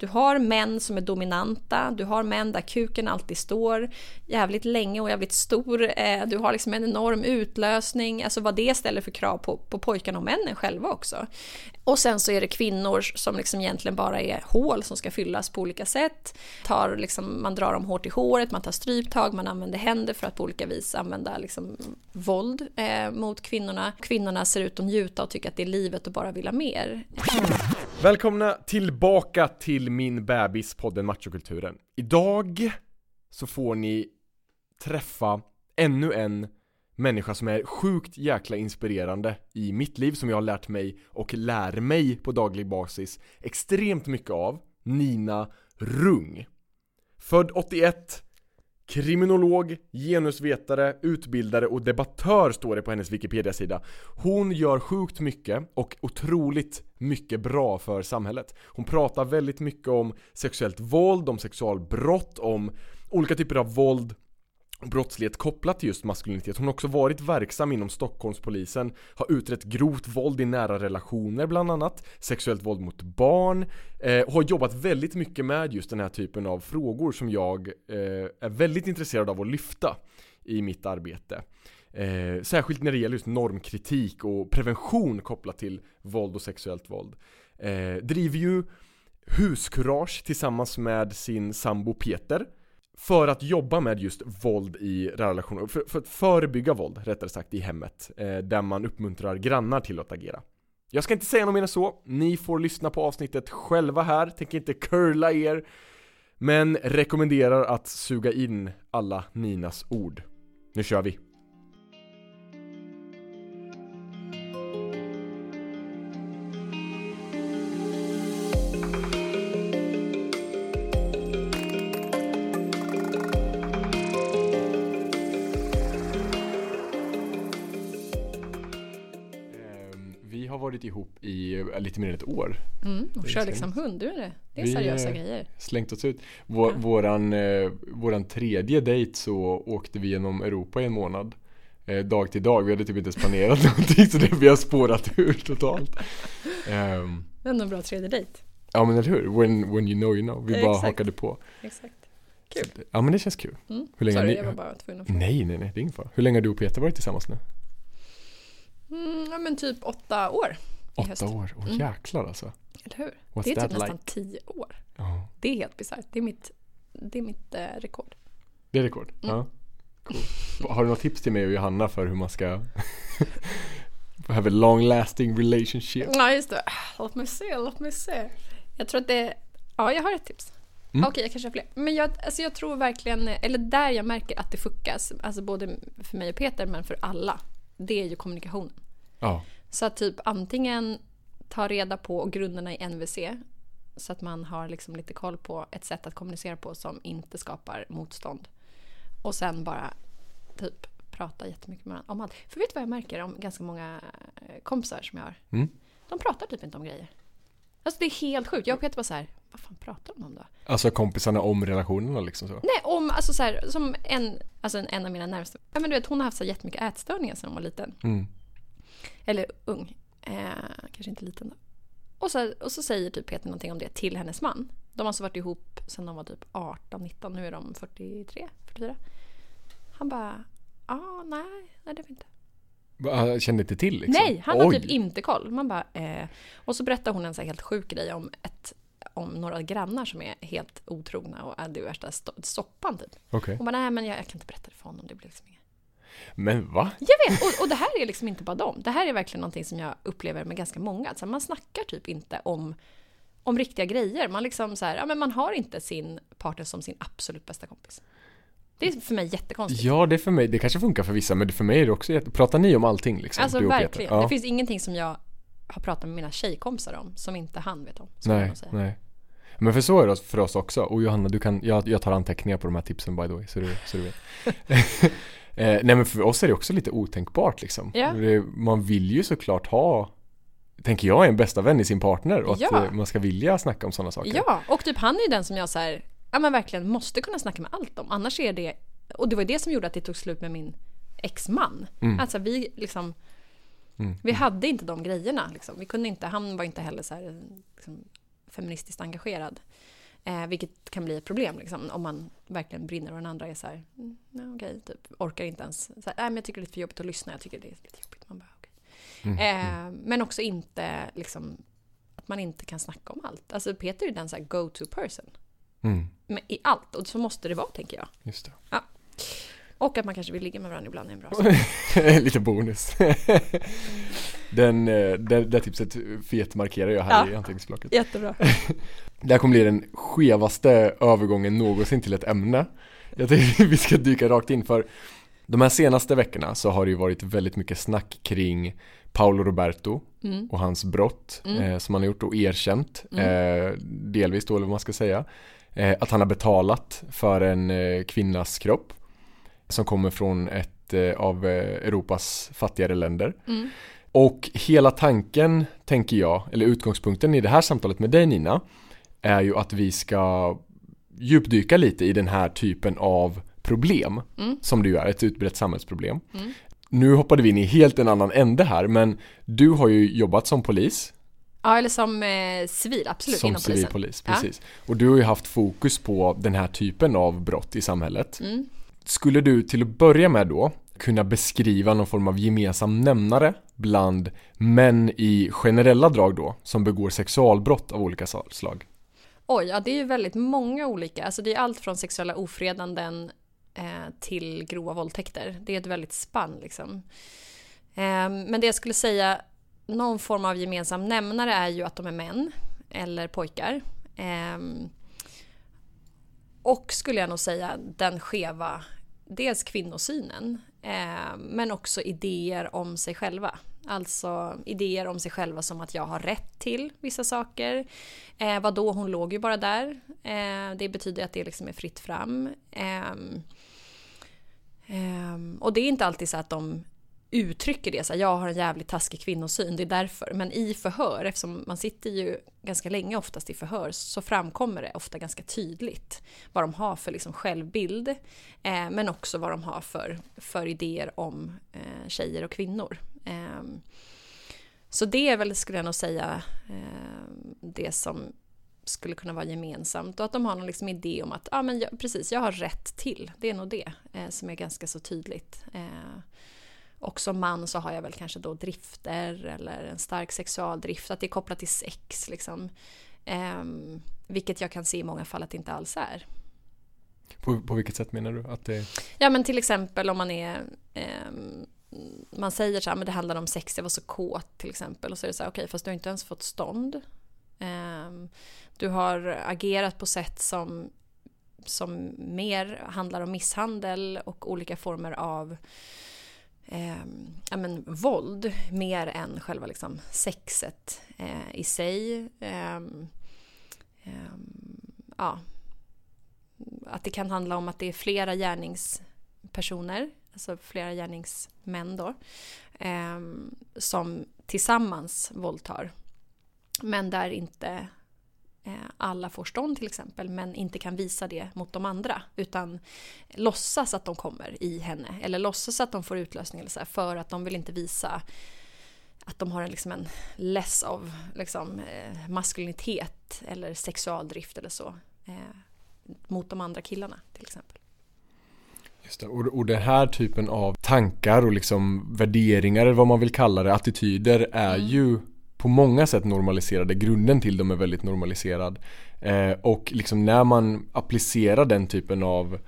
Du har män som är dominanta, du har män där kuken alltid står jävligt länge och jävligt stor. Eh, du har liksom en enorm utlösning, alltså vad det ställer för krav på, på pojkarna och männen själva också. Och sen så är det kvinnor som liksom egentligen bara är hål som ska fyllas på olika sätt. Tar liksom, man drar dem hårt i håret, man tar stryptag, man använder händer för att på olika vis använda liksom våld eh, mot kvinnorna. Kvinnorna ser ut att njuta och tycka att det är livet och bara vill ha mer. Välkomna tillbaka till till min bebis podden Machokulturen. Idag så får ni träffa ännu en människa som är sjukt jäkla inspirerande i mitt liv som jag har lärt mig och lär mig på daglig basis extremt mycket av Nina Rung. Född 81, Kriminolog, genusvetare, utbildare och debattör står det på hennes Wikipedia-sida. Hon gör sjukt mycket och otroligt mycket bra för samhället. Hon pratar väldigt mycket om sexuellt våld, om sexualbrott, om olika typer av våld brottslighet kopplat till just maskulinitet. Hon har också varit verksam inom Stockholmspolisen, har utrett grovt våld i nära relationer bland annat, sexuellt våld mot barn, eh, har jobbat väldigt mycket med just den här typen av frågor som jag eh, är väldigt intresserad av att lyfta i mitt arbete. Eh, särskilt när det gäller just normkritik och prevention kopplat till våld och sexuellt våld. Eh, driver ju Huskurage tillsammans med sin sambo Peter för att jobba med just våld i relationer, för, för att förebygga våld rättare sagt i hemmet, eh, där man uppmuntrar grannar till att agera. Jag ska inte säga något mer än så, ni får lyssna på avsnittet själva här, tänker inte curla er, men rekommenderar att suga in alla Ninas ord. Nu kör vi! Lite mer än ett år. Mm, och kör liksom hund, du är det. Är Vi, seriösa eh, grejer. Slängt oss ut. Vår, Ja. våran, eh, våran tredje dejt så åkte vi genom Europa i en månad. Eh, dag till dag. Vi hade typ inte ens planerat någonting så det, vi har spårat ur totalt. Det är ändå en bra tredje dejt. ja men eller hur? When, when you know you know. Vi bara Exakt. hakade på. Exakt. Att- Ja men det känns kul. Mm. Hur länge Sorry, ni- jag var bara tvungen att fråga. Nej nej nej, det är ingen fara. Hur länge har du och Peter varit tillsammans nu? Mm, ja men typ åtta år. Åtta år? Åh Mm. jäklar alltså. Eller hur? What's det är typ nästan like? tio år. Ja, Det är helt bisarrt. Det är mitt, det är mitt eh, rekord. det är rekord. Mm. Ja. Cool. Har du något tips till mig och Johanna för hur man ska have a long lasting relationship? Ja just det. Låt mig se, låt mig se. Jag tror att det Ja, jag har ett tips. Mm. Okej, jag kanske har fler. Men jag, alltså jag tror verkligen, eller där jag märker att det fuckas, alltså både för mig och Peter men för alla, det är ju kommunikationen. Ja. Så att typ antingen ta reda på grunderna i NVC så att man har liksom lite koll på ett sätt att kommunicera på som inte skapar motstånd. Och sen bara typ prata jättemycket med varandra om allt. För vet du vad jag märker om ganska många eh, kompisar som jag har? Mm. De pratar typ inte om grejer. Alltså det är helt sjukt. Jag och Peter bara så här, vad fan pratar de om då? Alltså kompisarna om relationerna liksom så. Nej, om, alltså så här, som en, alltså en, av mina närmaste. Ja men du vet hon har haft så jättemycket ätstörningar sedan hon var liten. Mm. Eller ung. Eh, kanske inte liten då. Och så, och så säger typ Peter någonting om det till hennes man. De har alltså varit ihop sedan de var typ 18, 19. Nu är de 43, 44. Han bara, ah, nej, nej det vet inte. Jag kände inte till liksom? Nej, han har Oj. typ inte koll. Man bara, eh. Och så berättar hon en så helt sjuk grej om, ett, om några grannar som är helt otrogna och är det värsta soppan typ. Okej. Hon bara, nej men jag, jag kan inte berätta det för honom, det blir liksom inget. Men va? Jag vet, och, och det här är liksom inte bara dem. Det här är verkligen någonting som jag upplever med ganska många. Alltså man snackar typ inte om, om riktiga grejer. Man liksom så här, ja men man har inte sin partner som sin absolut bästa kompis. Det är för mig jättekonstigt. Ja, det är för mig, det kanske funkar för vissa, men för mig är det också jätte... Pratar ni om allting liksom? alltså verkligen. Ja. Det finns ingenting som jag har pratat med mina tjejkompisar om som inte han vet om. Nej, nej. Men för så är det för oss också. Och Johanna, du kan, jag, jag tar anteckningar på de här tipsen by the way, så du, så du vet. eh, nej men för oss är det också lite otänkbart liksom. Ja. Det, man vill ju såklart ha, tänker jag, en bästa vän i sin partner och att Ja. eh, man ska vilja snacka om sådana saker. Ja, och typ han är ju den som jag så här, ja men verkligen måste kunna snacka med allt om. Annars är det, och det var ju det som gjorde att det tog slut med min exman. Mm. Alltså vi liksom, vi hade inte de grejerna liksom. Vi kunde inte, han var inte heller så här, liksom, feministiskt engagerad. Eh, vilket kan bli ett problem liksom, om man verkligen brinner och den andra är så här, mm, ja, okej, typ, orkar inte ens, så här, nej men jag tycker det är lite för jobbigt att lyssna, jag tycker det är lite jobbigt. Man bara, okay. Mm. eh, men också inte liksom, att man inte kan snacka om allt. Alltså Peter är den så go-to person. Mm. Men I allt, och så måste det vara tänker jag. Just det. Och att man kanske vill ligga med varandra ibland är en bra sak. Lite bonus. Den, eh, det, det tipset fetmarkerar jag här Ja. i anteckningsblocket. Jättebra. Det här kommer bli den skevaste övergången någonsin till ett ämne. Jag tänkte vi ska dyka rakt in för de här senaste veckorna så har det ju varit väldigt mycket snack kring Paolo Roberto Mm. och hans brott Mm. eh, som han har gjort och erkänt, Mm. eh, delvis då eller vad man ska säga, eh, att han har betalat för en eh, kvinnas kropp som kommer från ett eh, av Europas fattigare länder. Och hela tanken, tänker jag, eller utgångspunkten i det här samtalet med dig Nina, är ju att vi ska djupdyka lite i den här typen av problem, Mm. som det ju är, ett utbrett samhällsproblem. Mm. Nu hoppade vi in i helt en annan ände här, men du har ju jobbat som polis, Ja, eller som eh, civil, absolut, som inom civil polisen. polis, Ja. precis. Och du har ju haft fokus på den här typen av brott i samhället. Mm. Skulle du till att börja med då kunna beskriva någon form av gemensam nämnare bland män i generella drag då som begår sexualbrott av olika slag? Oj, ja det är ju väldigt många olika. Alltså det är allt från sexuella ofredanden eh, till grova våldtäkter. Det är ett väldigt spann liksom. Eh, men det jag skulle säga, någon form av gemensam nämnare är ju att de är män eller pojkar. Eh, och skulle jag nog säga den skeva, dels kvinnosynen, eh, men också idéer om sig själva. Alltså idéer om sig själva som att jag har rätt till vissa saker. Eh, vadå, hon låg ju bara där. Eh, det betyder att det liksom är fritt fram. Ehm, ehm, och det är inte alltid så att de uttrycker det så här, jag har en jävligt taskig kvinnosyn, det är därför. Men i förhör, eftersom man sitter ju ganska länge oftast i förhör, så framkommer det ofta ganska tydligt vad de har för liksom självbild, eh, men också vad de har för, för idéer om eh, tjejer och kvinnor. Eh, så det är väl, skulle jag nog säga, eh, det som skulle kunna vara gemensamt och att de har någon liksom idé om att ja, men jag, precis, jag har rätt till. Det är nog det eh, som är ganska så tydligt. Eh, och som man så har jag väl kanske då drifter eller en stark sexualdrift, att det är kopplat till sex liksom. Eh, vilket jag kan se i många fall att det inte alls är. På, på vilket sätt menar du? Att det... Ja men till exempel om man är ehm, man säger så här, men det handlar om sex, jag var så kåt till exempel. Och så är det så här, okej, fast du har inte ens fått stånd. Ehm, du har agerat på sätt som, som mer handlar om misshandel och olika former av eh, ja, men, våld. Mer än själva liksom, sexet eh, i sig. Eh, ja, att det kan handla om att det är flera gärningspersoner, alltså flera gärningsmän då, eh, som tillsammans våldtar. Men där inte alla får stånd till exempel, men inte kan visa det mot de andra, utan låtsas att de kommer i henne, eller låtsas att de får utlösning eller så här, för att de vill inte visa att de har en, liksom en less av liksom, eh, maskulinitet eller sexualdrift eller så. Eh, mot de andra killarna till exempel. Just det. Och, och den här typen av tankar och liksom värderingar eller vad man vill kalla det, attityder är Mm. ju på många sätt normaliserade. Grunden till dem är väldigt normaliserad. Eh, och liksom när man applicerar den typen av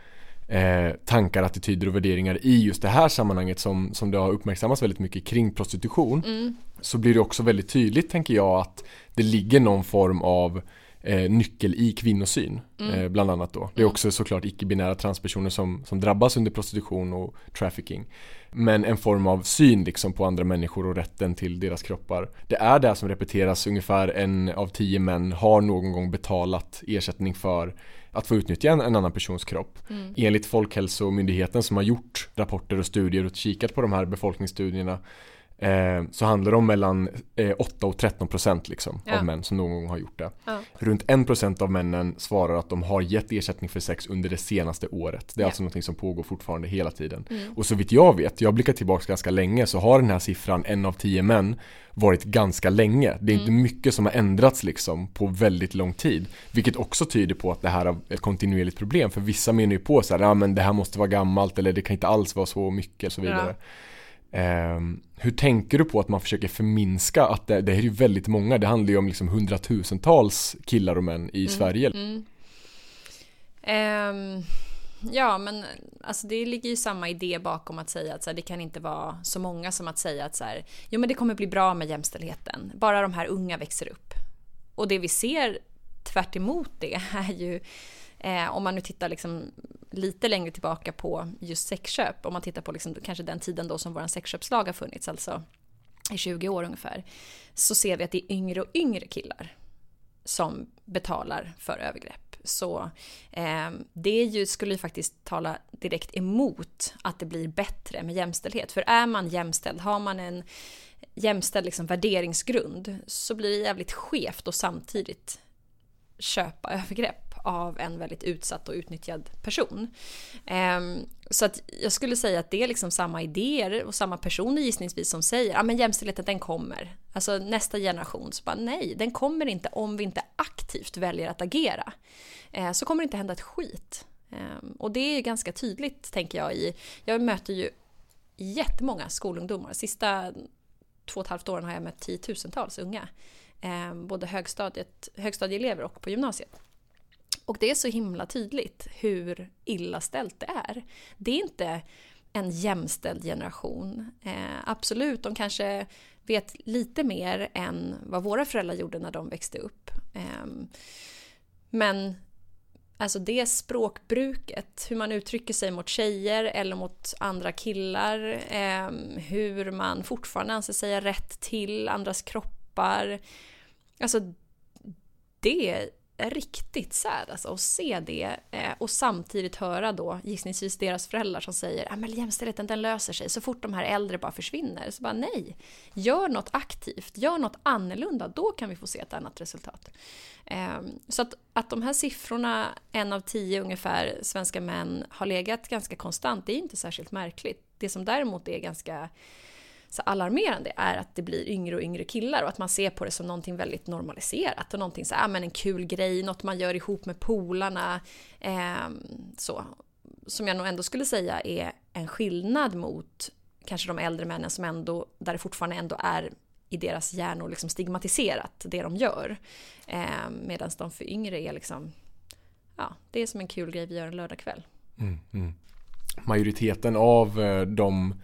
eh, tankar, attityder och värderingar i just det här sammanhanget som, som det har uppmärksammats väldigt mycket kring prostitution Mm. så blir det också väldigt tydligt tänker jag att det ligger någon form av eh, nyckel i kvinnosyn Mm. eh, bland annat då. Det är Mm. också såklart icke-binära transpersoner som, som drabbas under prostitution och trafficking. Men en form av syn liksom på andra människor och rätten till deras kroppar. Det är det som repeteras ungefär en av tio män har någon gång betalat ersättning för att få utnyttja en, en annan persons kropp. Mm. Enligt Folkhälsomyndigheten som har gjort rapporter och studier och kikat på de här befolkningsstudierna eh, så handlar det om mellan eh, 8 och 13 procent liksom Ja. av män som någon gång har gjort det. Ja. Runt 1 procent av männen svarar att de har gett ersättning för sex under det senaste året. Det är Ja. alltså någonting som pågår fortfarande hela tiden. Mm. Och så vitt jag vet, jag blickar tillbaka ganska länge, så har den här siffran, en av tio män, varit ganska länge. Det är inte Mm. mycket som har ändrats liksom på väldigt lång tid. Vilket också tyder på att det här är ett kontinuerligt problem. För vissa menar ju på så här, ja men det här måste vara gammalt eller det kan inte alls vara så mycket och så vidare. Ehm, hur tänker du på att man försöker förminska att det, det här är ju väldigt många, det handlar ju om liksom hundratusentals killar och män i Sverige. Mm. Ehm, ja, men alltså det ligger ju samma idé bakom att säga att så här, det kan inte vara så många som att säga att så här, jo men det kommer bli bra med jämställdheten, bara de här unga växer upp. Och det vi ser tvärt emot det är ju, eh, om man nu tittar liksom lite längre tillbaka på just sexköp, om man tittar på liksom kanske den tiden då som vår sexköpslag har funnits, alltså i 20 år ungefär, så ser vi att det är yngre och yngre killar som betalar för övergrepp. Så eh, det ju, skulle ju faktiskt tala direkt emot att det blir bättre med jämställdhet. För är man jämställd, har man en jämställd liksom värderingsgrund så blir det jävligt skevt och samtidigt köpa övergrepp av en väldigt utsatt och utnyttjad person. Ehm, så att jag skulle säga att det är liksom samma idéer och samma personer gissningsvis som säger ja men jämställdheten den kommer. Alltså nästa generation så bara nej, den kommer inte om vi inte aktivt väljer att agera. Ehm, så kommer det inte hända ett skit. Ehm, och det är ganska tydligt tänker jag i, jag möter ju jättemånga skolungdomar. Sista två och ett halvt åren har jag mött tiotusentals unga. Både högstadiet, högstadieelever och på gymnasiet. Och det är så himla tydligt hur illa ställt det är. Det är inte en jämställd generation. Eh, absolut, de kanske vet lite mer än vad våra föräldrar gjorde när de växte upp. Eh, men alltså det språkbruket, hur man uttrycker sig mot tjejer eller mot andra killar, eh, hur man fortfarande anser sig ha rätt till andras kroppar. Alltså det riktigt sad alltså att se det eh, och samtidigt höra då gissningsvis deras föräldrar som säger att jämställdheten den löser sig så fort de här äldre bara försvinner. Så bara nej, gör något aktivt, gör något annorlunda, då kan vi få se ett annat resultat. Eh, så att, att de här siffrorna, en av tio ungefär svenska män har legat ganska konstant, det är inte särskilt märkligt. Det som däremot är ganska så alarmerande är att det blir yngre och yngre killar och att man ser på det som någonting väldigt normaliserat och någonting så här, ah, men en kul grej, något man gör ihop med polarna. Eh, så. Som jag nog ändå skulle säga är en skillnad mot kanske de äldre männen som ändå, där det fortfarande ändå är i deras hjärnor liksom stigmatiserat det de gör. Eh, Medan de för yngre är liksom, ja, det är som en kul grej vi gör en lördagkväll. Mm, mm. Majoriteten av eh, de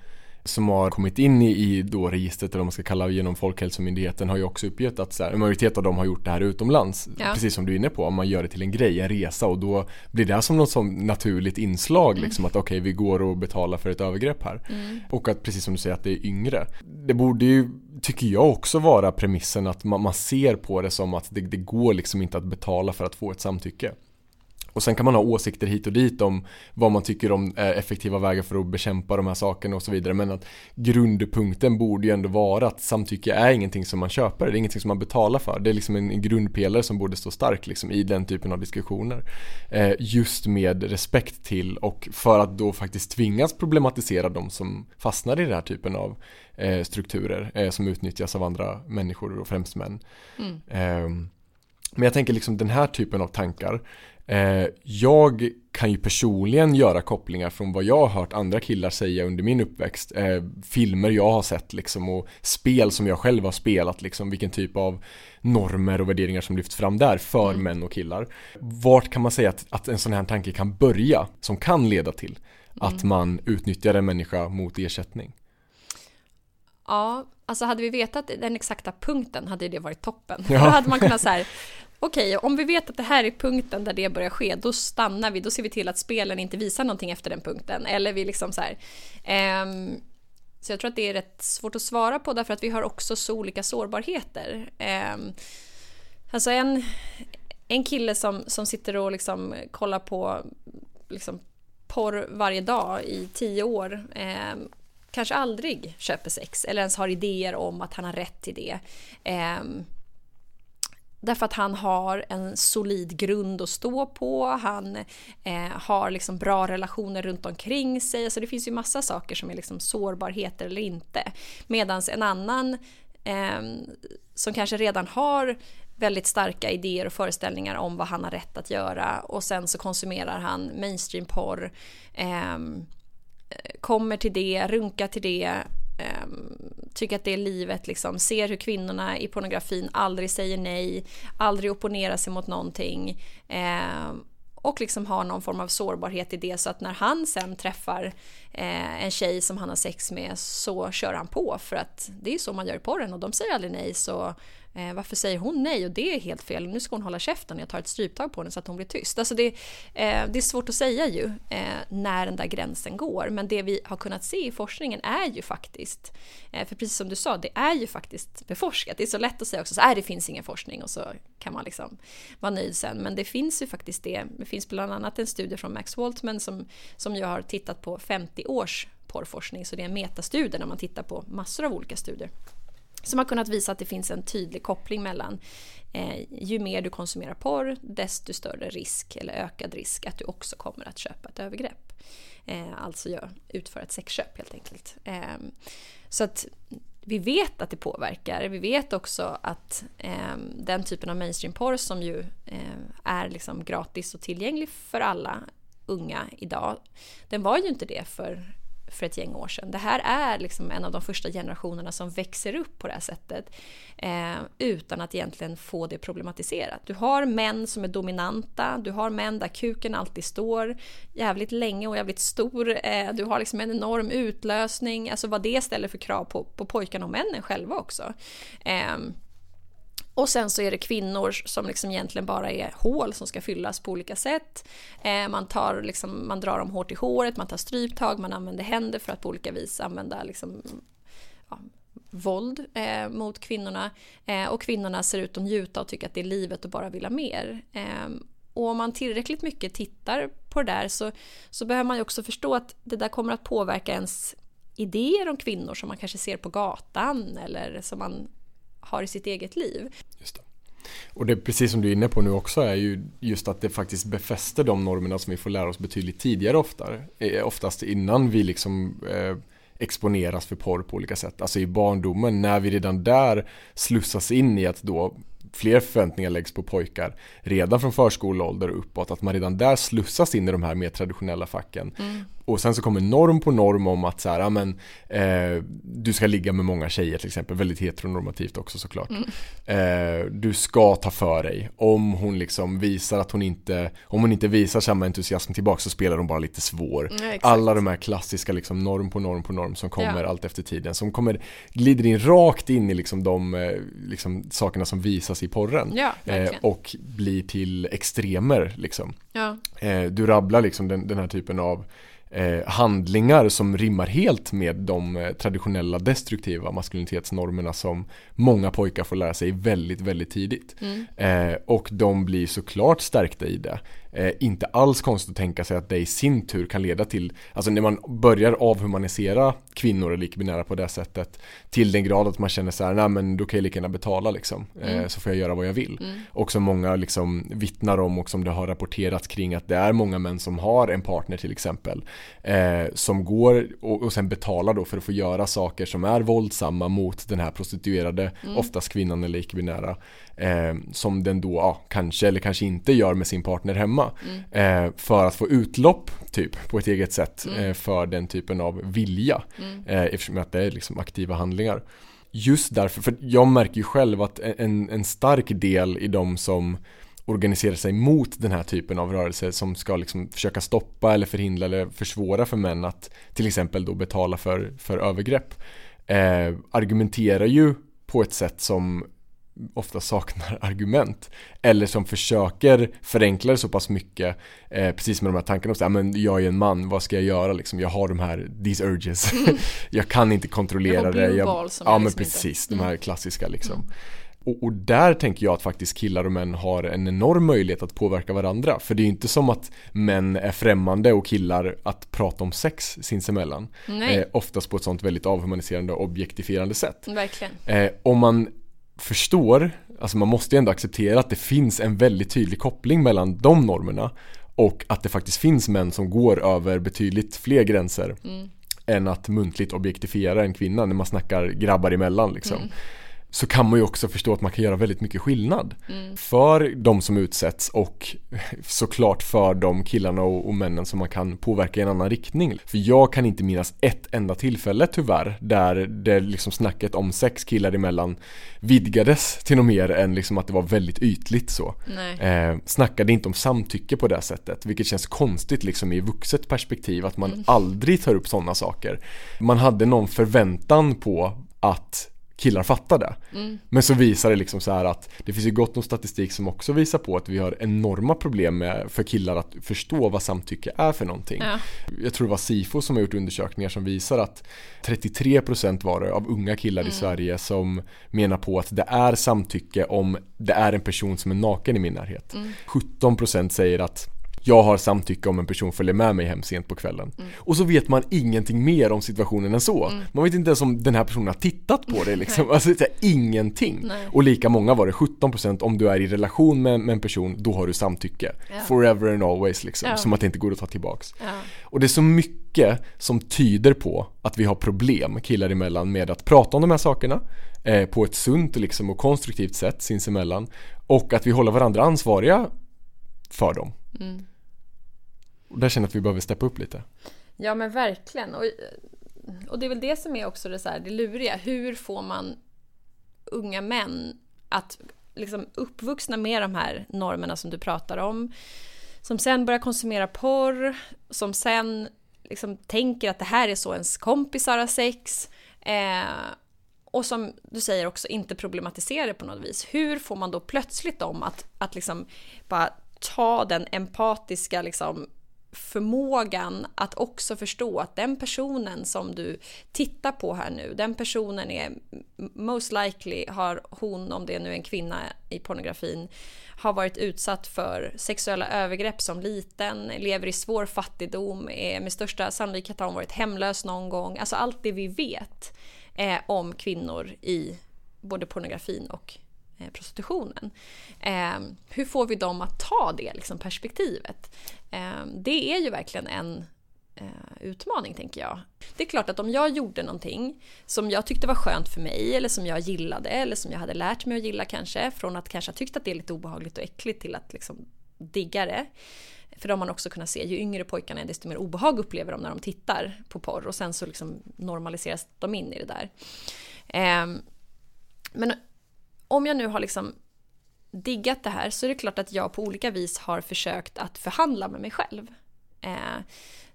som har kommit in i, i då registret eller vad man ska kalla genom Folkhälsomyndigheten har ju också uppgett att så här, en majoritet av dem har gjort det här utomlands. Ja. Precis som du är inne på, om man gör det till en grej, en resa och då blir det här som något som naturligt inslag liksom att okej vi går och betalar för ett övergrepp här. Och att precis som du säger att det är yngre. Det borde ju, tycker jag också vara premissen att man, man ser på det som att det, det går liksom inte att betala för att få ett samtycke. Och sen kan man ha åsikter hit och dit om vad man tycker om är effektiva vägar för att bekämpa de här sakerna och så vidare. Men att grundpunkten borde ju ändå vara att samtycke är ingenting som man köper, det är ingenting som man betalar för. Det är liksom en, grundpelare som borde stå stark liksom i den typen av diskussioner. Eh, just med respekt till och för att då faktiskt tvingas problematisera de som fastnar i den här typen av eh, strukturer eh, som utnyttjas av andra människor och främst män. Mm. Ehm, men jag tänker liksom den här typen av tankar Eh, jag kan ju personligen göra kopplingar från vad jag har hört andra killar säga under min uppväxt. Eh, filmer jag har sett liksom och spel som jag själv har spelat liksom. Vilken typ av normer och värderingar som lyfts fram där för Mm. män och killar. Vart kan man säga att, att en sån här tanke kan börja som kan leda till att Mm. man utnyttjar en människa mot ersättning? Ja, alltså hade vi vetat den exakta punkten hade det varit toppen. Ja. Då hade man kunnat så här, okej, om vi vet att det här är punkten där det börjar ske, då stannar vi, då ser vi till att spelen inte visar någonting efter den punkten. Eller vi liksom så här. ehm, så jag tror att det är rätt svårt att svara på därför att vi har också så olika sårbarheter. Ehm, alltså en, en kille som, som sitter och liksom kollar på liksom porr varje dag i tio år. ehm, kanske aldrig köper sex eller ens har idéer om att han har rätt till det. Eh, Därför att han har en solid grund att stå på, han eh, har liksom bra relationer runt omkring sig. Alltså det finns ju massa saker som är liksom sårbarheter eller inte. Medan en annan eh, som kanske redan har väldigt starka idéer och föreställningar om vad han har rätt att göra och sen så konsumerar han mainstream-porr, ehm, eh, kommer till det, runkar till det, Ehm, tycker att det är livet, liksom, ser hur kvinnorna i pornografin aldrig säger nej, aldrig opponerar sig mot någonting eh, och liksom har någon form av sårbarhet i det. Så att när han sen träffar eh, en tjej som han har sex med så kör han på. För att det är så man gör i porren och de säger aldrig nej så Eh, varför säger hon nej? Och det är helt fel. Nu ska hon hålla käften. Jag tar ett stryptag på henne så att hon blir tyst. Alltså det, eh, det är svårt att säga ju eh, när den där gränsen går. Men det vi har kunnat se i forskningen är ju faktiskt, eh, för precis som du sa, det är ju faktiskt beforskat. Det är så lätt att säga också så här, det finns ingen forskning och så kan man liksom vara nöjd sen. Men det finns ju faktiskt det. Det finns bland annat en studie från Max Waltman som, som ju har tittat på 50 års porrforskning. Så det är en metastudie när man tittar på massor av olika studier som har kunnat visa att det finns en tydlig koppling mellan eh, ju mer du konsumerar porr, desto större risk eller ökad risk att du också kommer att köpa ett övergrepp. Eh, alltså gör, utföra ett sexköp helt enkelt. Eh, så att vi vet att det påverkar. Vi vet också att eh, den typen av mainstream-porr som ju eh, är liksom gratis och tillgänglig för alla unga idag, den var ju inte det för för ett gäng år sedan. Det här är liksom en av de första generationerna som växer upp på det här sättet eh, utan att egentligen få det problematiserat. Du har män som är dominanta, du har män där kuken alltid står jävligt länge och jävligt stor. Eh, du har liksom en enorm utlösning, alltså vad det ställer för krav på, på pojkarna och männen själva också. Eh, och sen så är det kvinnor som liksom egentligen bara är hål som ska fyllas på olika sätt. Eh, man, tar liksom, man drar dem hårt i håret, man tar stryptag, man använder händer för att på olika vis använda liksom, ja, våld eh, mot kvinnorna. Eh, och kvinnorna ser ut att njuta och tycka att det är livet och bara vill ha mer. Eh, och om man tillräckligt mycket tittar på det där så, så behöver man ju också förstå att det där kommer att påverka ens idéer om kvinnor som man kanske ser på gatan eller som man har i sitt eget liv. Just det. Och det precis som du är inne på nu också är ju just att det faktiskt befäster de normerna som vi får lära oss betydligt tidigare oftare. Eh, oftast innan vi liksom eh, exponeras för porr på olika sätt. Alltså i barndomen när vi redan där slussas in i att då fler förväntningar läggs på pojkar redan från förskoleålder och uppåt. Att man redan där slussas in i de här mer traditionella facken. Mm. Och sen så kommer norm på norm om att så här, men, eh, du ska ligga med många tjejer till exempel, väldigt heteronormativt också såklart. Mm. Eh, du ska ta för dig, om hon liksom visar att hon inte, om hon inte visar samma entusiasm tillbaka så spelar hon bara lite svår. Mm, Alla de här klassiska liksom norm på norm på norm som kommer ja. allt efter tiden, som kommer, glider in rakt in i liksom de eh, liksom, sakerna som visas i porren. Ja, eh, och blir till extremer liksom. Ja. Eh, du rabblar liksom den, den här typen av eh, handlingar som rimmar helt med de eh, traditionella destruktiva maskulinitetsnormerna som många pojkar får lära sig väldigt, väldigt tidigt. Mm. Eh, och de blir såklart stärkta i det eh, inte alls konstigt att tänka sig att det i sin tur kan leda till, alltså när man börjar avhumanisera kvinnor eller icke-binära på det sättet till den grad att man känner så här, nej men då kan jag lika gärna betala liksom, eh, mm. så får jag göra vad jag vill. Mm. Och som många liksom vittnar om och som det har rapporterats kring att det är många män som har en partner till exempel eh, som går och, och sen betalar då för att få göra saker som är våldsamma mot den här prostituerade, mm. oftast kvinnan eller icke-binära eh, som den då ja, kanske eller kanske inte gör med sin partner hemma mm. eh, för att få utlopp typ på ett eget sätt mm. eh, för den typen av vilja mm. eh, eftersom att det är liksom aktiva handlingar. Just därför, för jag märker ju själv att en, en stark del i de som organiserar sig mot den här typen av rörelser som ska liksom försöka stoppa eller förhindra eller försvåra för män att till exempel då betala för, för övergrepp eh, argumenterar ju på ett sätt som ofta saknar argument eller som försöker förenkla det så pass mycket eh, precis med de här tankarna om men jag är en man, vad ska jag göra liksom? Jag har de här, these urges mm. jag kan inte kontrollera jag det jag, Ja men liksom precis, inte. de här mm. klassiska liksom mm. och, och, där tänker jag att faktiskt killar och män har en enorm möjlighet att påverka varandra. För det är ju inte som att män är främmande och killar att prata om sex sinsemellan. Eh, oftast på ett sånt väldigt avhumaniserande och objektifierande sätt. Verkligen. Eh, om man förstår, alltså man måste ju ändå acceptera att det finns en väldigt tydlig koppling mellan de normerna och att det faktiskt finns män som går över betydligt fler gränser mm. än att muntligt objektifiera en kvinna när man snackar grabbar emellan liksom. Mm så kan man ju också förstå att man kan göra väldigt mycket skillnad mm. för de som utsätts och såklart för de killarna och, och, männen som man kan påverka i en annan riktning. För jag kan inte minnas ett enda tillfälle tyvärr där det liksom snacket om sex killar emellan vidgades till något mer än liksom att det var väldigt ytligt så. Eh, snackade inte om samtycke på det sättet vilket känns konstigt liksom i vuxet perspektiv att man mm. aldrig tar upp sådana saker. Man hade någon förväntan på att killar fattar det. Mm. Men så visar det liksom så här att det finns ju gott om statistik som också visar på att vi har enorma problem med för killar att förstå vad samtycke är för någonting. Ja. Jag tror det var Sifo som har gjort undersökningar som visar att 33% var det av unga killar mm. i Sverige som menar på att det är samtycke om det är en person som är naken i min närhet. Mm. 17% säger att jag har samtycke om en person följer med mig hem sent på kvällen. Mm. Och så vet man ingenting mer om situationen än så. Mm. Man vet inte ens om den här personen har tittat på det liksom. alltså det ingenting. Nej. Och lika många var det, 17% om du är i relation med, med en person, då har du samtycke. Ja. Forever and always liksom. Ja. Som att det inte går att ta tillbaks. Ja. Och det är så mycket som tyder på att vi har problem killar emellan med att prata om de här sakerna eh, på ett sunt liksom, och konstruktivt sätt sinsemellan. Och att vi håller varandra ansvariga för dem. Mm. Och där känner jag att vi behöver steppa upp lite. Ja men verkligen. Och, och det är väl det som är också det, så här, det luriga. Hur får man unga män att liksom uppvuxna med de här normerna som du pratar om. Som sen börjar konsumera porr, som sen liksom tänker att det här är så ens kompisar har sex. Eh, och som du säger också inte problematisera det på något vis. Hur får man då plötsligt dem att, att liksom bara ta den empatiska liksom förmågan att också förstå att den personen som du tittar på här nu, den personen är most likely har hon, om det nu är en kvinna i pornografin, har varit utsatt för sexuella övergrepp som liten, lever i svår fattigdom, är med största sannolikhet har hon varit hemlös någon gång. Alltså allt det vi vet eh, om kvinnor i både pornografin och Eh, prostitutionen. Eh, hur får vi dem att ta det liksom, perspektivet? Eh, det är ju verkligen en eh, utmaning tänker jag. Det är klart att om jag gjorde någonting som jag tyckte var skönt för mig eller som jag gillade eller som jag hade lärt mig att gilla kanske från att kanske ha tyckt att det är lite obehagligt och äckligt till att liksom digga det. För det har man också kunnat se, ju yngre pojkarna är desto mer obehag upplever de när de tittar på porr och sen så liksom normaliseras de in i det där. Ehm, men om jag nu har liksom diggat det här så är det klart att jag på olika vis har försökt att förhandla med mig själv. Eh,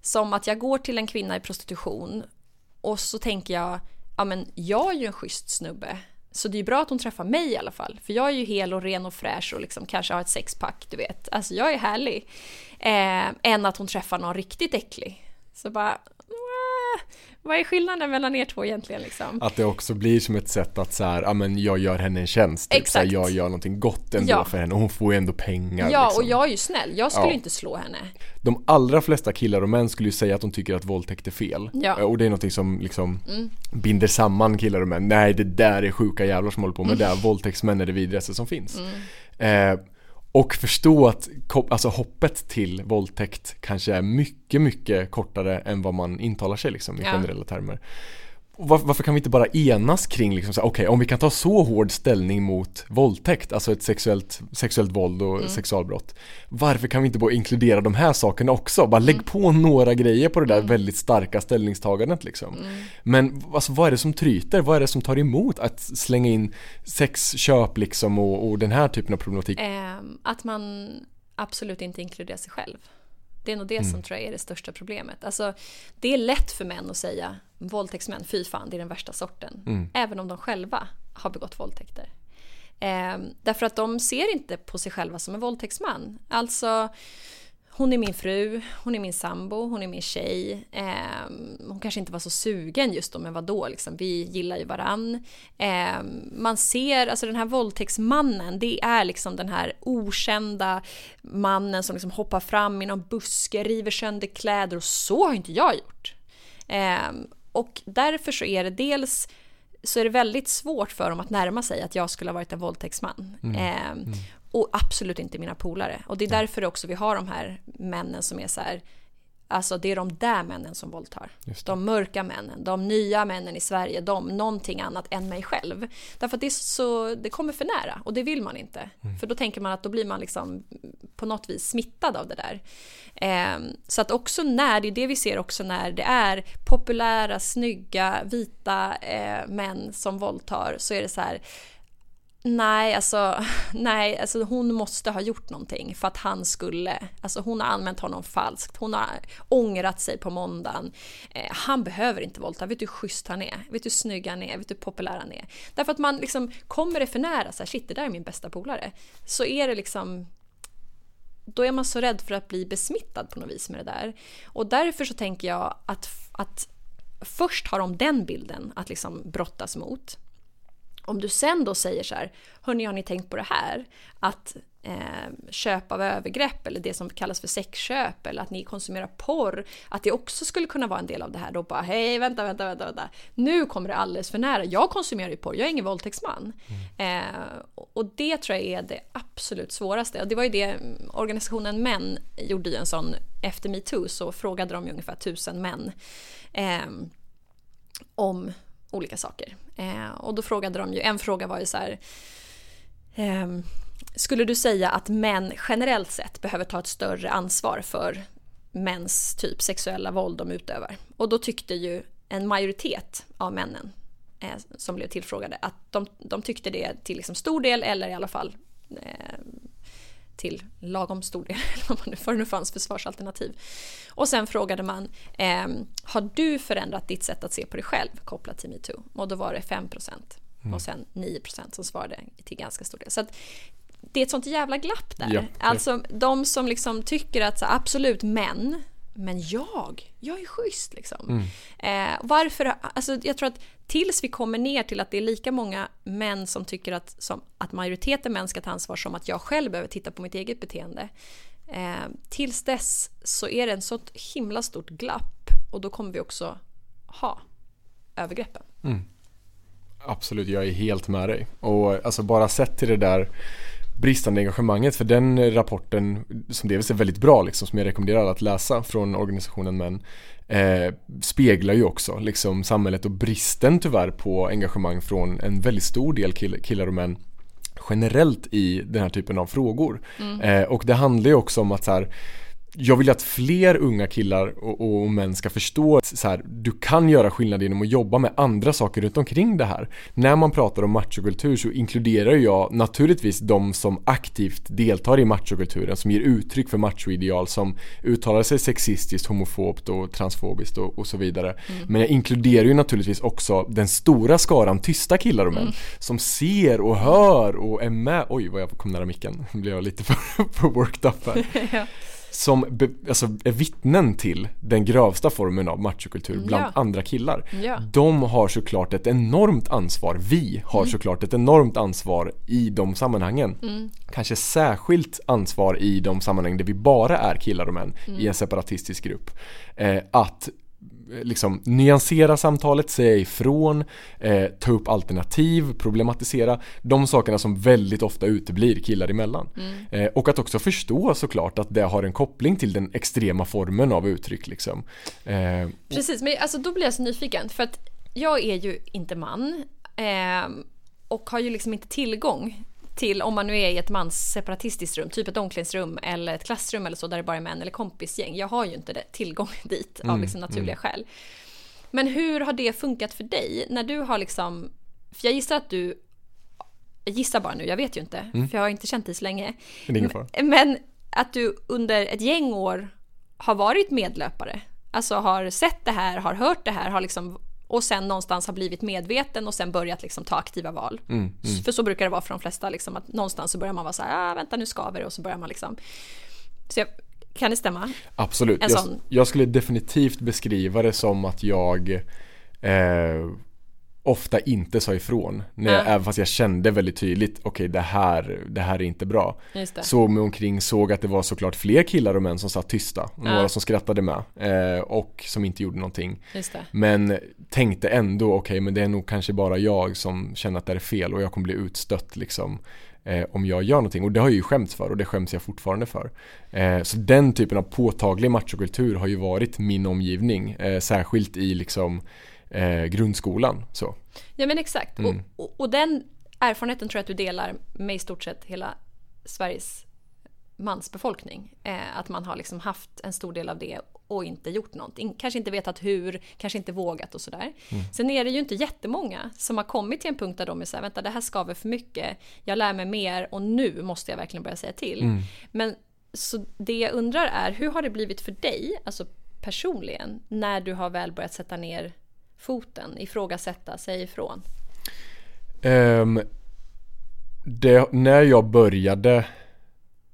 som att jag går till en kvinna i prostitution och så tänker jag, ja men jag är ju en schysst snubbe. Så det är ju bra att hon träffar mig i alla fall. För jag är ju hel och ren och fräsch och liksom kanske har ett sexpack, du vet. Alltså jag är härlig. Eh, än att hon träffar någon riktigt äcklig. Så bara, vad är skillnaden mellan er två egentligen? Liksom? Att det också blir som ett sätt att så här, ja men jag gör henne en tjänst. Typ, Exakt. Så här, jag gör någonting gott ändå ja. för henne och hon får ju ändå pengar. Ja, liksom. och jag är ju snäll. Jag skulle ja. inte slå henne. De allra flesta killar och män skulle ju säga att de tycker att våldtäkt är fel. Ja. Och det är någonting som liksom mm. binder samman killar och män. Nej, det där är sjuka jävlar som håller på med mm. det. Våldtäktsmän är det vidrigaste som finns. Mm. Eh, och förstå att alltså hoppet till våldtäkt kanske är mycket, mycket kortare än vad man intalar sig liksom i ja. generella termer. Var, varför kan vi inte bara enas kring liksom okej okay, om vi kan ta så hård ställning mot våldtäkt, alltså ett sexuellt, sexuellt våld och mm. sexualbrott. Varför kan vi inte bara inkludera de här sakerna också? Bara lägg mm. på några grejer på det där mm. väldigt starka ställningstagandet liksom. Mm. Men alltså, vad är det som tryter? Vad är det som tar emot att slänga in sexköp liksom och, och den här typen av problematik? Ähm, att man absolut inte inkluderar sig själv. Det är nog det mm. som tror jag är det största problemet. Alltså, det är lätt för män att säga våldtäktsmän, fy fan, det är den värsta sorten. Mm. Även om de själva har begått våldtäkter. Eh, därför att de ser inte på sig själva som en våldtäktsman. Alltså, hon är min fru, hon är min sambo, hon är min tjej. Eh, hon kanske inte var så sugen just då, men vadå, liksom, vi gillar ju varann. Eh, man ser, alltså den här våldtäktsmannen, det är liksom den här okända mannen som liksom hoppar fram i någon buske, river sönder kläder och så har inte jag gjort. Eh, och därför så är det dels så är det väldigt svårt för dem att närma sig att jag skulle ha varit en våldtäktsman. Mm. Eh, mm. Och absolut inte mina polare. Och det är därför också vi har de här männen som är så här, Alltså det är de där männen som våldtar. De mörka männen, de nya männen i Sverige, de någonting annat än mig själv. Därför att det, så, det kommer för nära och det vill man inte. Mm. För då tänker man att då blir man liksom på något vis smittad av det där. Eh, så att också när, det är det vi ser också när det är populära, snygga, vita eh, män som våldtar så är det så här Nej, alltså, nej, alltså hon måste ha gjort någonting för att han skulle, alltså hon har använt honom falskt, hon har ångrat sig på måndagen. Eh, han behöver inte våldta, vet du hur schysst han är, vet du hur snygg han är, vet du hur populär han är. Därför att man liksom, kommer det för nära, så här, shit det där är min bästa polare, så är det liksom då är man så rädd för att bli besmittad på något vis med det där. Och därför så tänker jag att, att först har de den bilden att liksom brottas mot. Om du sen då säger så här, hörni har ni tänkt på det här? Att eh, köp av övergrepp eller det som kallas för sexköp eller att ni konsumerar porr, att det också skulle kunna vara en del av det här. Då bara, hej vänta, vänta, vänta, vänta. nu kommer det alldeles för nära. Jag konsumerar ju porr, jag är ingen våldtäktsman. Mm. Eh, och det tror jag är det absolut svåraste. Och det var ju det organisationen Män gjorde ju en sån, efter metoo så frågade de ju ungefär tusen män eh, om olika saker. Eh, och då frågade de ju, en fråga var ju så här, eh, skulle du säga att män generellt sett behöver ta ett större ansvar för mäns typ sexuella våld de utövar? Och då tyckte ju en majoritet av männen eh, som blev tillfrågade att de, de tyckte det till liksom stor del eller i alla fall eh, till lagom stor del, vad det nu fanns för svarsalternativ. Och sen frågade man, eh, har du förändrat ditt sätt att se på dig själv kopplat till metoo? Och då var det 5 mm. och sen 9% som svarade till ganska stor del. Så att, det är ett sånt jävla glapp där. Ja, alltså de som liksom tycker att så, absolut män men jag, jag är schysst liksom. Mm. Eh, varför, alltså jag tror att tills vi kommer ner till att det är lika många män som tycker att, som, att majoriteten män ska ta ansvar som att jag själv behöver titta på mitt eget beteende. Eh, tills dess så är det en sånt himla stort glapp och då kommer vi också ha övergreppen. Mm. Absolut, jag är helt med dig. Och alltså bara sett till det där bristande engagemanget för den rapporten som delvis är väldigt bra liksom som jag rekommenderar alla att läsa från organisationen men eh, speglar ju också liksom samhället och bristen tyvärr på engagemang från en väldigt stor del kill killar och män generellt i den här typen av frågor. Mm. Eh, och det handlar ju också om att så här, jag vill att fler unga killar och, och män ska förstå att så här, du kan göra skillnad genom att jobba med andra saker runt omkring det här. När man pratar om machokultur så inkluderar jag naturligtvis de som aktivt deltar i machokulturen, som ger uttryck för machoideal, som uttalar sig sexistiskt, homofobt och transfobiskt och, och så vidare. Mm. Men jag inkluderar ju naturligtvis också den stora skaran tysta killar och män mm. som ser och hör och är med. Oj, vad jag kom nära micken. Nu blev jag lite för, för worked up här. ja som be, alltså, är vittnen till den grövsta formen av machokultur mm, bland ja. andra killar. Ja. De har såklart ett enormt ansvar, vi har mm. såklart ett enormt ansvar i de sammanhangen. Mm. Kanske särskilt ansvar i de sammanhang där vi bara är killar och män i en mm. separatistisk grupp. Eh, att liksom nyansera samtalet, säga ifrån, eh, ta upp alternativ, problematisera. De sakerna som väldigt ofta uteblir killar emellan. Mm. Eh, och att också förstå såklart att det har en koppling till den extrema formen av uttryck. Liksom. Eh, Precis, men alltså, då blir jag så nyfiken för att jag är ju inte man eh, och har ju liksom inte tillgång till om man nu är i ett mans separatistiskt rum, typ ett omklädningsrum eller ett klassrum eller så där det bara är män eller kompisgäng. Jag har ju inte det, tillgång dit mm, av liksom naturliga mm. skäl. Men hur har det funkat för dig när du har liksom, för jag gissar att du, jag gissar bara nu, jag vet ju inte, mm. för jag har inte känt dig så länge. Men, men att du under ett gäng år har varit medlöpare, alltså har sett det här, har hört det här, har liksom och sen någonstans har blivit medveten och sen börjat liksom ta aktiva val. Mm, mm. För så brukar det vara för de flesta, liksom, att någonstans så börjar man vara så här, ah, vänta nu skaver det och så börjar man liksom. Så jag, Kan det stämma? Absolut. Jag, jag skulle definitivt beskriva det som att jag eh, ofta inte sa ifrån. När jag, Ja. Även fast jag kände väldigt tydligt, okej det, här, det här är inte bra. Såg mig omkring, såg att det var såklart fler killar och män som satt tysta. Och Några som skrattade med. Eh, och som inte gjorde någonting. Men tänkte ändå, okej men det är nog kanske bara jag som känner att det är fel och jag kommer bli utstött liksom eh, om jag gör någonting. Och det har jag ju skämts för och det skäms jag fortfarande för. Eh, så den typen av påtaglig machokultur har ju varit min omgivning, eh, särskilt i liksom eh, grundskolan. Så. Ja men exakt. Mm. Och, och, och den erfarenheten tror jag att du delar med i stort sett hela Sveriges mansbefolkning. Eh, att man har liksom haft en stor del av det och inte gjort någonting. Kanske inte vetat hur, kanske inte vågat och sådär. Sen är det ju inte jättemånga som har kommit till en punkt där de är såhär, vänta det här skaver för mycket, jag lär mig mer och nu måste jag verkligen börja säga till. Men så det jag undrar är, hur har det blivit för dig, alltså personligen, när du har väl börjat sätta ner foten, ifrågasätta, säga ifrån? Ehm, det, när jag började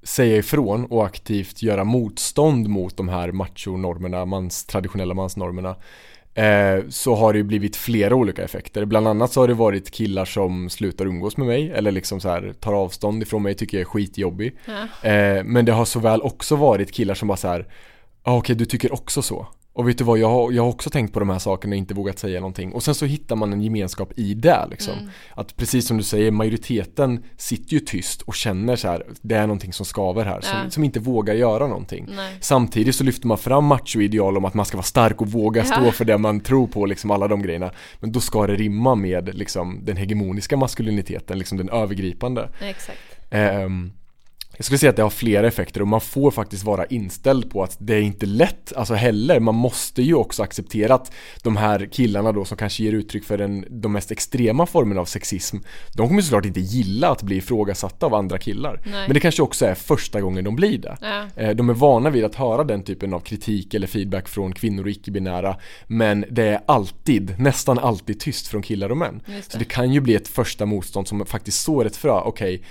säga ifrån och aktivt göra motstånd mot de här machonormerna, mans, traditionella mansnormerna eh, så har det ju blivit flera olika effekter. Bland annat så har det varit killar som slutar umgås med mig eller liksom så här tar avstånd ifrån mig, tycker jag är skitjobbig. Ja. Eh, men det har så väl också varit killar som bara så här, ah, okej du tycker också så. Och vet du vad, jag har, jag har också tänkt på de här sakerna och inte vågat säga någonting. Och sen så hittar man en gemenskap i det liksom. Att precis som du säger, majoriteten sitter ju tyst och känner så här, det är någonting som skaver här, som, Ja. som inte vågar göra någonting. Nej. Samtidigt så lyfter man fram machoideal om att man ska vara stark och våga stå Ja. för det man tror på, liksom alla de grejerna. Men då ska det rimma med liksom den hegemoniska maskuliniteten, liksom den övergripande. Exakt. Ehm, jag skulle säga att det har flera effekter och man får faktiskt vara inställd på att det är inte lätt, alltså heller. Man måste ju också acceptera att de här killarna då som kanske ger uttryck för den, de mest extrema formerna av sexism, de kommer såklart inte gilla att bli ifrågasatta av andra killar. Nej. Men det kanske också är första gången de blir det. Ja. Eh, De är vana vid att höra den typen av kritik eller feedback från kvinnor och icke-binära Men det är alltid, nästan alltid tyst från killar och män. Just Så det. det kan ju bli ett första motstånd som faktiskt sår ett frö, okej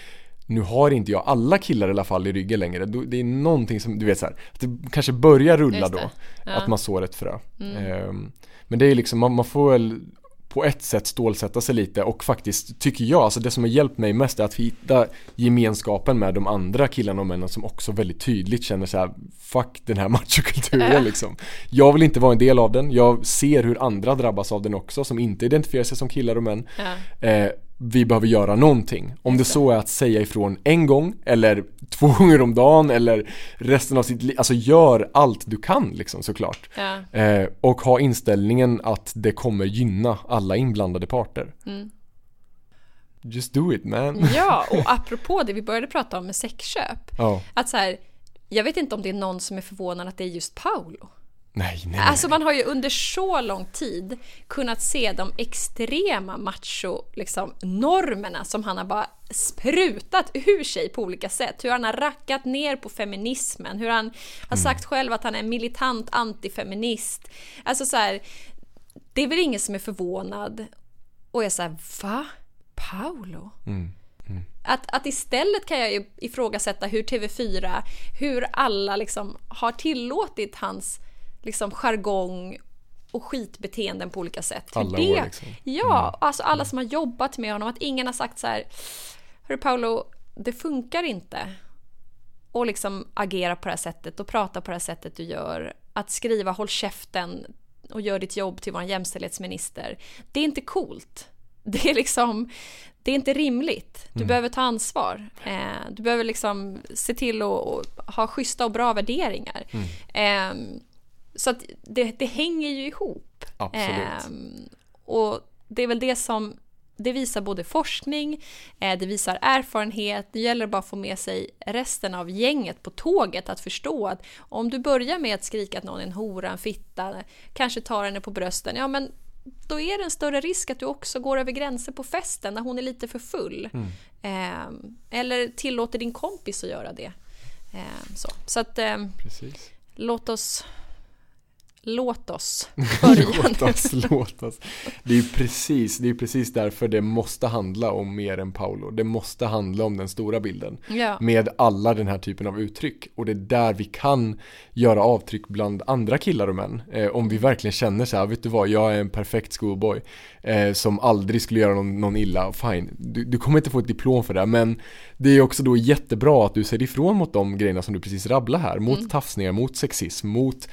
nu har inte jag alla killar i alla fall i ryggen längre. Det är någonting som, du vet så här, att det kanske börjar rulla då. Ja. Att man sår ett frö. Ehm, Men det är liksom, man, man får väl på ett sätt stålsätta sig lite och faktiskt, tycker jag, alltså det som har hjälpt mig mest är att hitta gemenskapen med de andra killarna och männen som också väldigt tydligt känner så här Fuck den här machokulturen liksom Jag vill inte vara en del av den, jag ser hur andra drabbas av den också som inte identifierar sig som killar och män Ja. eh, Vi behöver göra någonting Om det så är att säga ifrån en gång eller två gånger om dagen eller resten av sitt liv Alltså gör allt du kan liksom såklart Ja. Eh, och ha inställningen att det kommer gynna alla inblandade parter. Mm. Just do it man. ja, och apropå det vi började prata om med sexköp. Ja. Att så här, jag vet inte om det är någon som är förvånad att det är just Paolo. Nej, nej. Alltså man har ju under så lång tid kunnat se de extrema macho liksom, normerna som han har bara sprutat ur sig på olika sätt. Hur han har rackat ner på feminismen, hur han har sagt själv att han är militant antifeminist. Alltså så här, det är väl ingen som är förvånad och är så här, va? Paolo? Att, att istället kan jag ju ifrågasätta hur TV4, hur alla liksom har tillåtit hans liksom jargong och skitbeteenden på olika sätt. Alla det, år, liksom. Ja, alltså alla som har jobbat med honom, att ingen har sagt så här, Hörru Paolo, det funkar inte och liksom agera på det här sättet och prata på det här sättet du gör. Att skriva håll käften och gör ditt jobb till vår jämställdhetsminister. Det är inte coolt. Det är liksom, det är inte rimligt. Du behöver ta ansvar. Eh, du behöver liksom se till att ha schyssta och bra värderingar. Eh, så att det, det hänger ju ihop. Absolut. Ehm, och det är väl det som det visar både forskning, eh, det visar erfarenhet, det gäller bara att få med sig resten av gänget på tåget att förstå att om du börjar med att skrika att någon är en hora, en fitta, kanske tar henne på brösten, ja men då är det en större risk att du också går över gränser på festen när hon är lite för full. Eh, eller tillåter din kompis att göra det. Eh, så så att, Precis. låt oss låt oss låt oss, låt oss. Det är ju precis, det är precis därför det måste handla om mer än Paolo. Det måste handla om den stora bilden. Ja. Med alla den här typen av uttryck. Och det är där vi kan göra avtryck bland andra killar och män. Eh, om vi verkligen känner så här, vet du vad, jag är en perfekt schoolboy. Eh, som aldrig skulle göra någon, någon illa, fine. Du, du kommer inte få ett diplom för det, men det är också då jättebra att du säger ifrån mot de grejerna som du precis rabblar här. Mot Mm. tafsningar, mot sexism, mot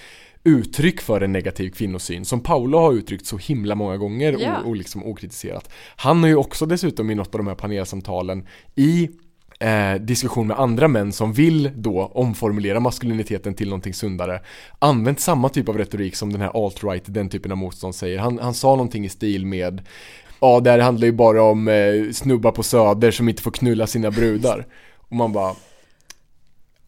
uttryck för en negativ kvinnosyn som Paolo har uttryckt så himla många gånger Ja. och, och liksom okritiserat. Han har ju också dessutom i något av de här panelsamtalen i eh, diskussion med andra män som vill då omformulera maskuliniteten till någonting sundare använt samma typ av retorik som den här alt-right, den typen av motstånd säger. Han, han sa någonting i stil med Ja, det här handlar ju bara om eh, snubbar på söder som inte får knulla sina brudar. Och man bara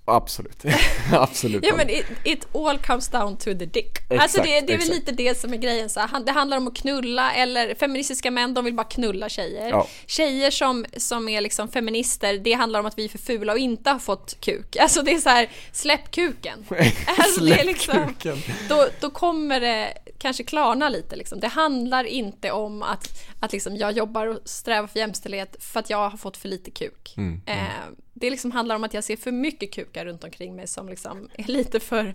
Absolut, absolut. Ja men it, it all comes down to the dick. alltså det, det är väl exakt. lite det som är grejen. Så det handlar om att knulla eller feministiska män de vill bara knulla tjejer. Ja. Tjejer som, som är liksom feminister det handlar om att vi är för fula och inte har fått kuk. Alltså det är så här, släpp kuken. Alltså, det Släpp liksom- kuken. Då, då kommer det kanske klarna lite. Liksom. Det handlar inte om att, att liksom jag jobbar och strävar för jämställdhet för att jag har fått för lite kuk. Mm, Eh, det liksom handlar om att jag ser för mycket kukar runt omkring mig som liksom är lite för,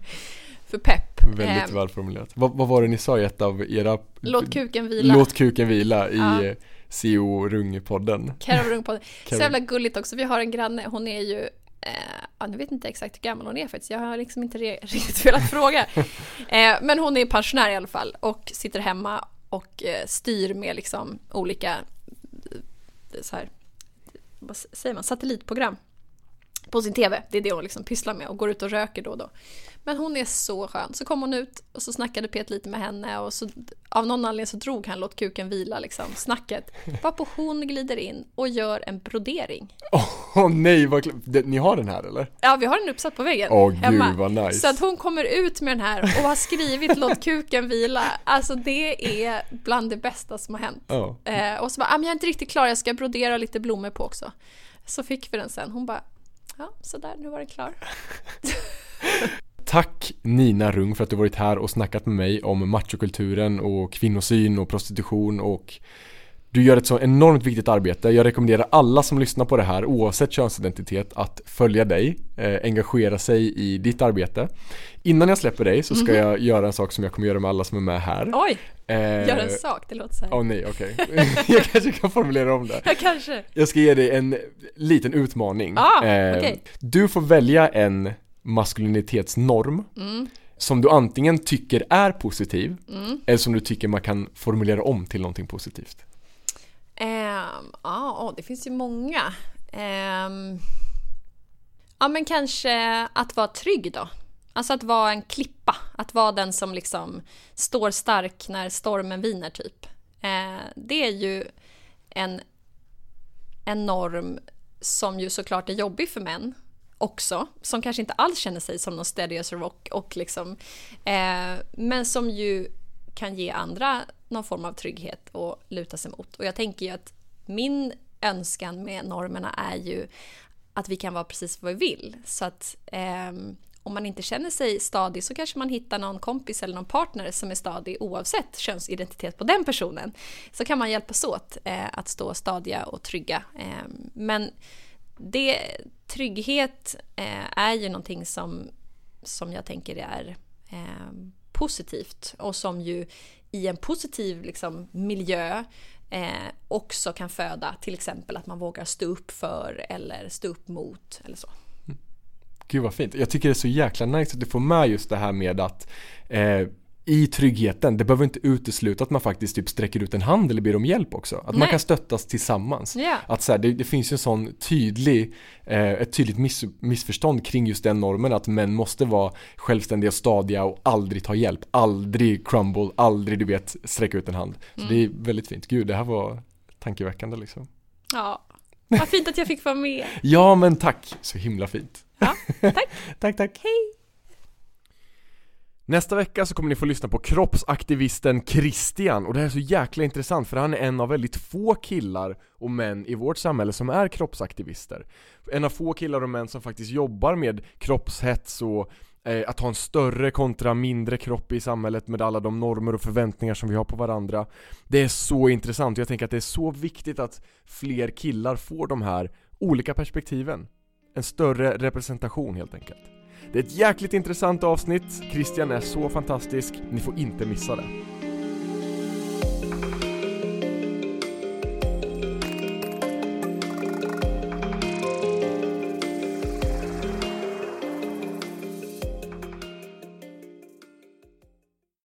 för pepp. Väldigt Eh, välformulerat. Vad, vad var det ni sa i ett av era låt kuken vila. Låt kuken vila i Ja. CO Rung-podden. På. Så jävla gulligt också. Vi har en granne, hon är ju Eh, ja, nu vet inte exakt hur gammal hon är faktiskt. Jag har liksom inte riktigt velat fråga. Eh, men hon är pensionär i alla fall och sitter hemma och eh, styr med liksom olika eh, så här, vad säger man, satellitprogram på sin TV. Det är det hon liksom pysslar med och går ut och röker då och då. Men hon är så skön. Så kom hon ut och så snackade Pet lite med henne och så av någon anledning så drog han låt kuken vila liksom snacket. Varpå hon glider in och gör en brodering. Åh nej, vad Ni har den här eller? Ja, vi har den uppsatt på väggen Åh gud hemma. vad nice. Så att hon kommer ut med den här och har skrivit låt kuken vila. Alltså det är bland det bästa som har hänt. Ja. Eh, och så bara, ah, jag är inte riktigt klar, jag ska brodera lite blommor på också. Så fick vi den sen. Hon bara, ja sådär, nu var den klar. Tack Nina Rung för att du varit här och snackat med mig om machokulturen och kvinnosyn och prostitution och du gör ett så enormt viktigt arbete. Jag rekommenderar alla som lyssnar på det här oavsett könsidentitet att följa dig, eh, engagera sig i ditt arbete. Innan jag släpper dig så ska jag göra en sak som jag kommer göra med alla som är med här. Oj, Eh, gör en sak, det låter så här. Åh nej, okej. jag kanske kan formulera om det. Ja, kanske. Jag ska ge dig en liten utmaning. Eh, Ah, okej. Du får välja en maskulinitetsnorm Mm. som du antingen tycker är positiv Mm. eller som du tycker man kan formulera om till någonting positivt. Ehm, ja, det finns ju många. Ehm, ja, men kanske att vara trygg då. Alltså att vara en klippa. Att vara den som liksom står stark när stormen viner typ. Eh, det är ju en, en norm som ju såklart är jobbig för män också. Som kanske inte alls känner sig som någon steady as a rock och liksom. Eh, men som ju kan ge andra någon form av trygghet och luta sig mot. Och jag tänker ju att min önskan med normerna är ju att vi kan vara precis vad vi vill. Så att eh, om man inte känner sig stadig så kanske man hittar någon kompis eller någon partner som är stadig oavsett könsidentitet på den personen. Så kan man hjälpas åt eh, att stå stadiga och trygga. Eh, men det, trygghet eh, är ju någonting som, som jag tänker är eh, positivt och som ju i en positiv liksom, miljö eh, också kan föda till exempel att man vågar stå upp för eller stå upp mot eller så. Mm. Gud vad fint. Jag tycker det är så jäkla nice att du får med just det här med att eh, i tryggheten, det behöver inte utesluta att man faktiskt typ sträcker ut en hand eller ber om hjälp också. Att man Nej. kan stöttas tillsammans. Ja. Att så här, det, det finns ju en sån tydlig, eh, ett tydligt miss, missförstånd kring just den normen att män måste vara självständiga och stadiga och aldrig ta hjälp, aldrig crumble, aldrig du vet sträcka ut en hand. Så det är väldigt fint. Gud, det här var tankeväckande liksom. Ja, vad fint att jag fick vara med. Ja men tack, så himla fint. Ja, tack. tack, tack. Hej! Nästa vecka så kommer ni få lyssna på kroppsaktivisten Christian och det här är så jäkla intressant för han är en av väldigt få killar och män i vårt samhälle som är kroppsaktivister. En av få killar och män som faktiskt jobbar med kroppshets och eh, att ha en större kontra mindre kropp i samhället med alla de normer och förväntningar som vi har på varandra. Det är så intressant och jag tänker att det är så viktigt att fler killar får de här olika perspektiven. En större representation helt enkelt. Det är ett jäkligt intressant avsnitt, Christian är så fantastisk, ni får inte missa det.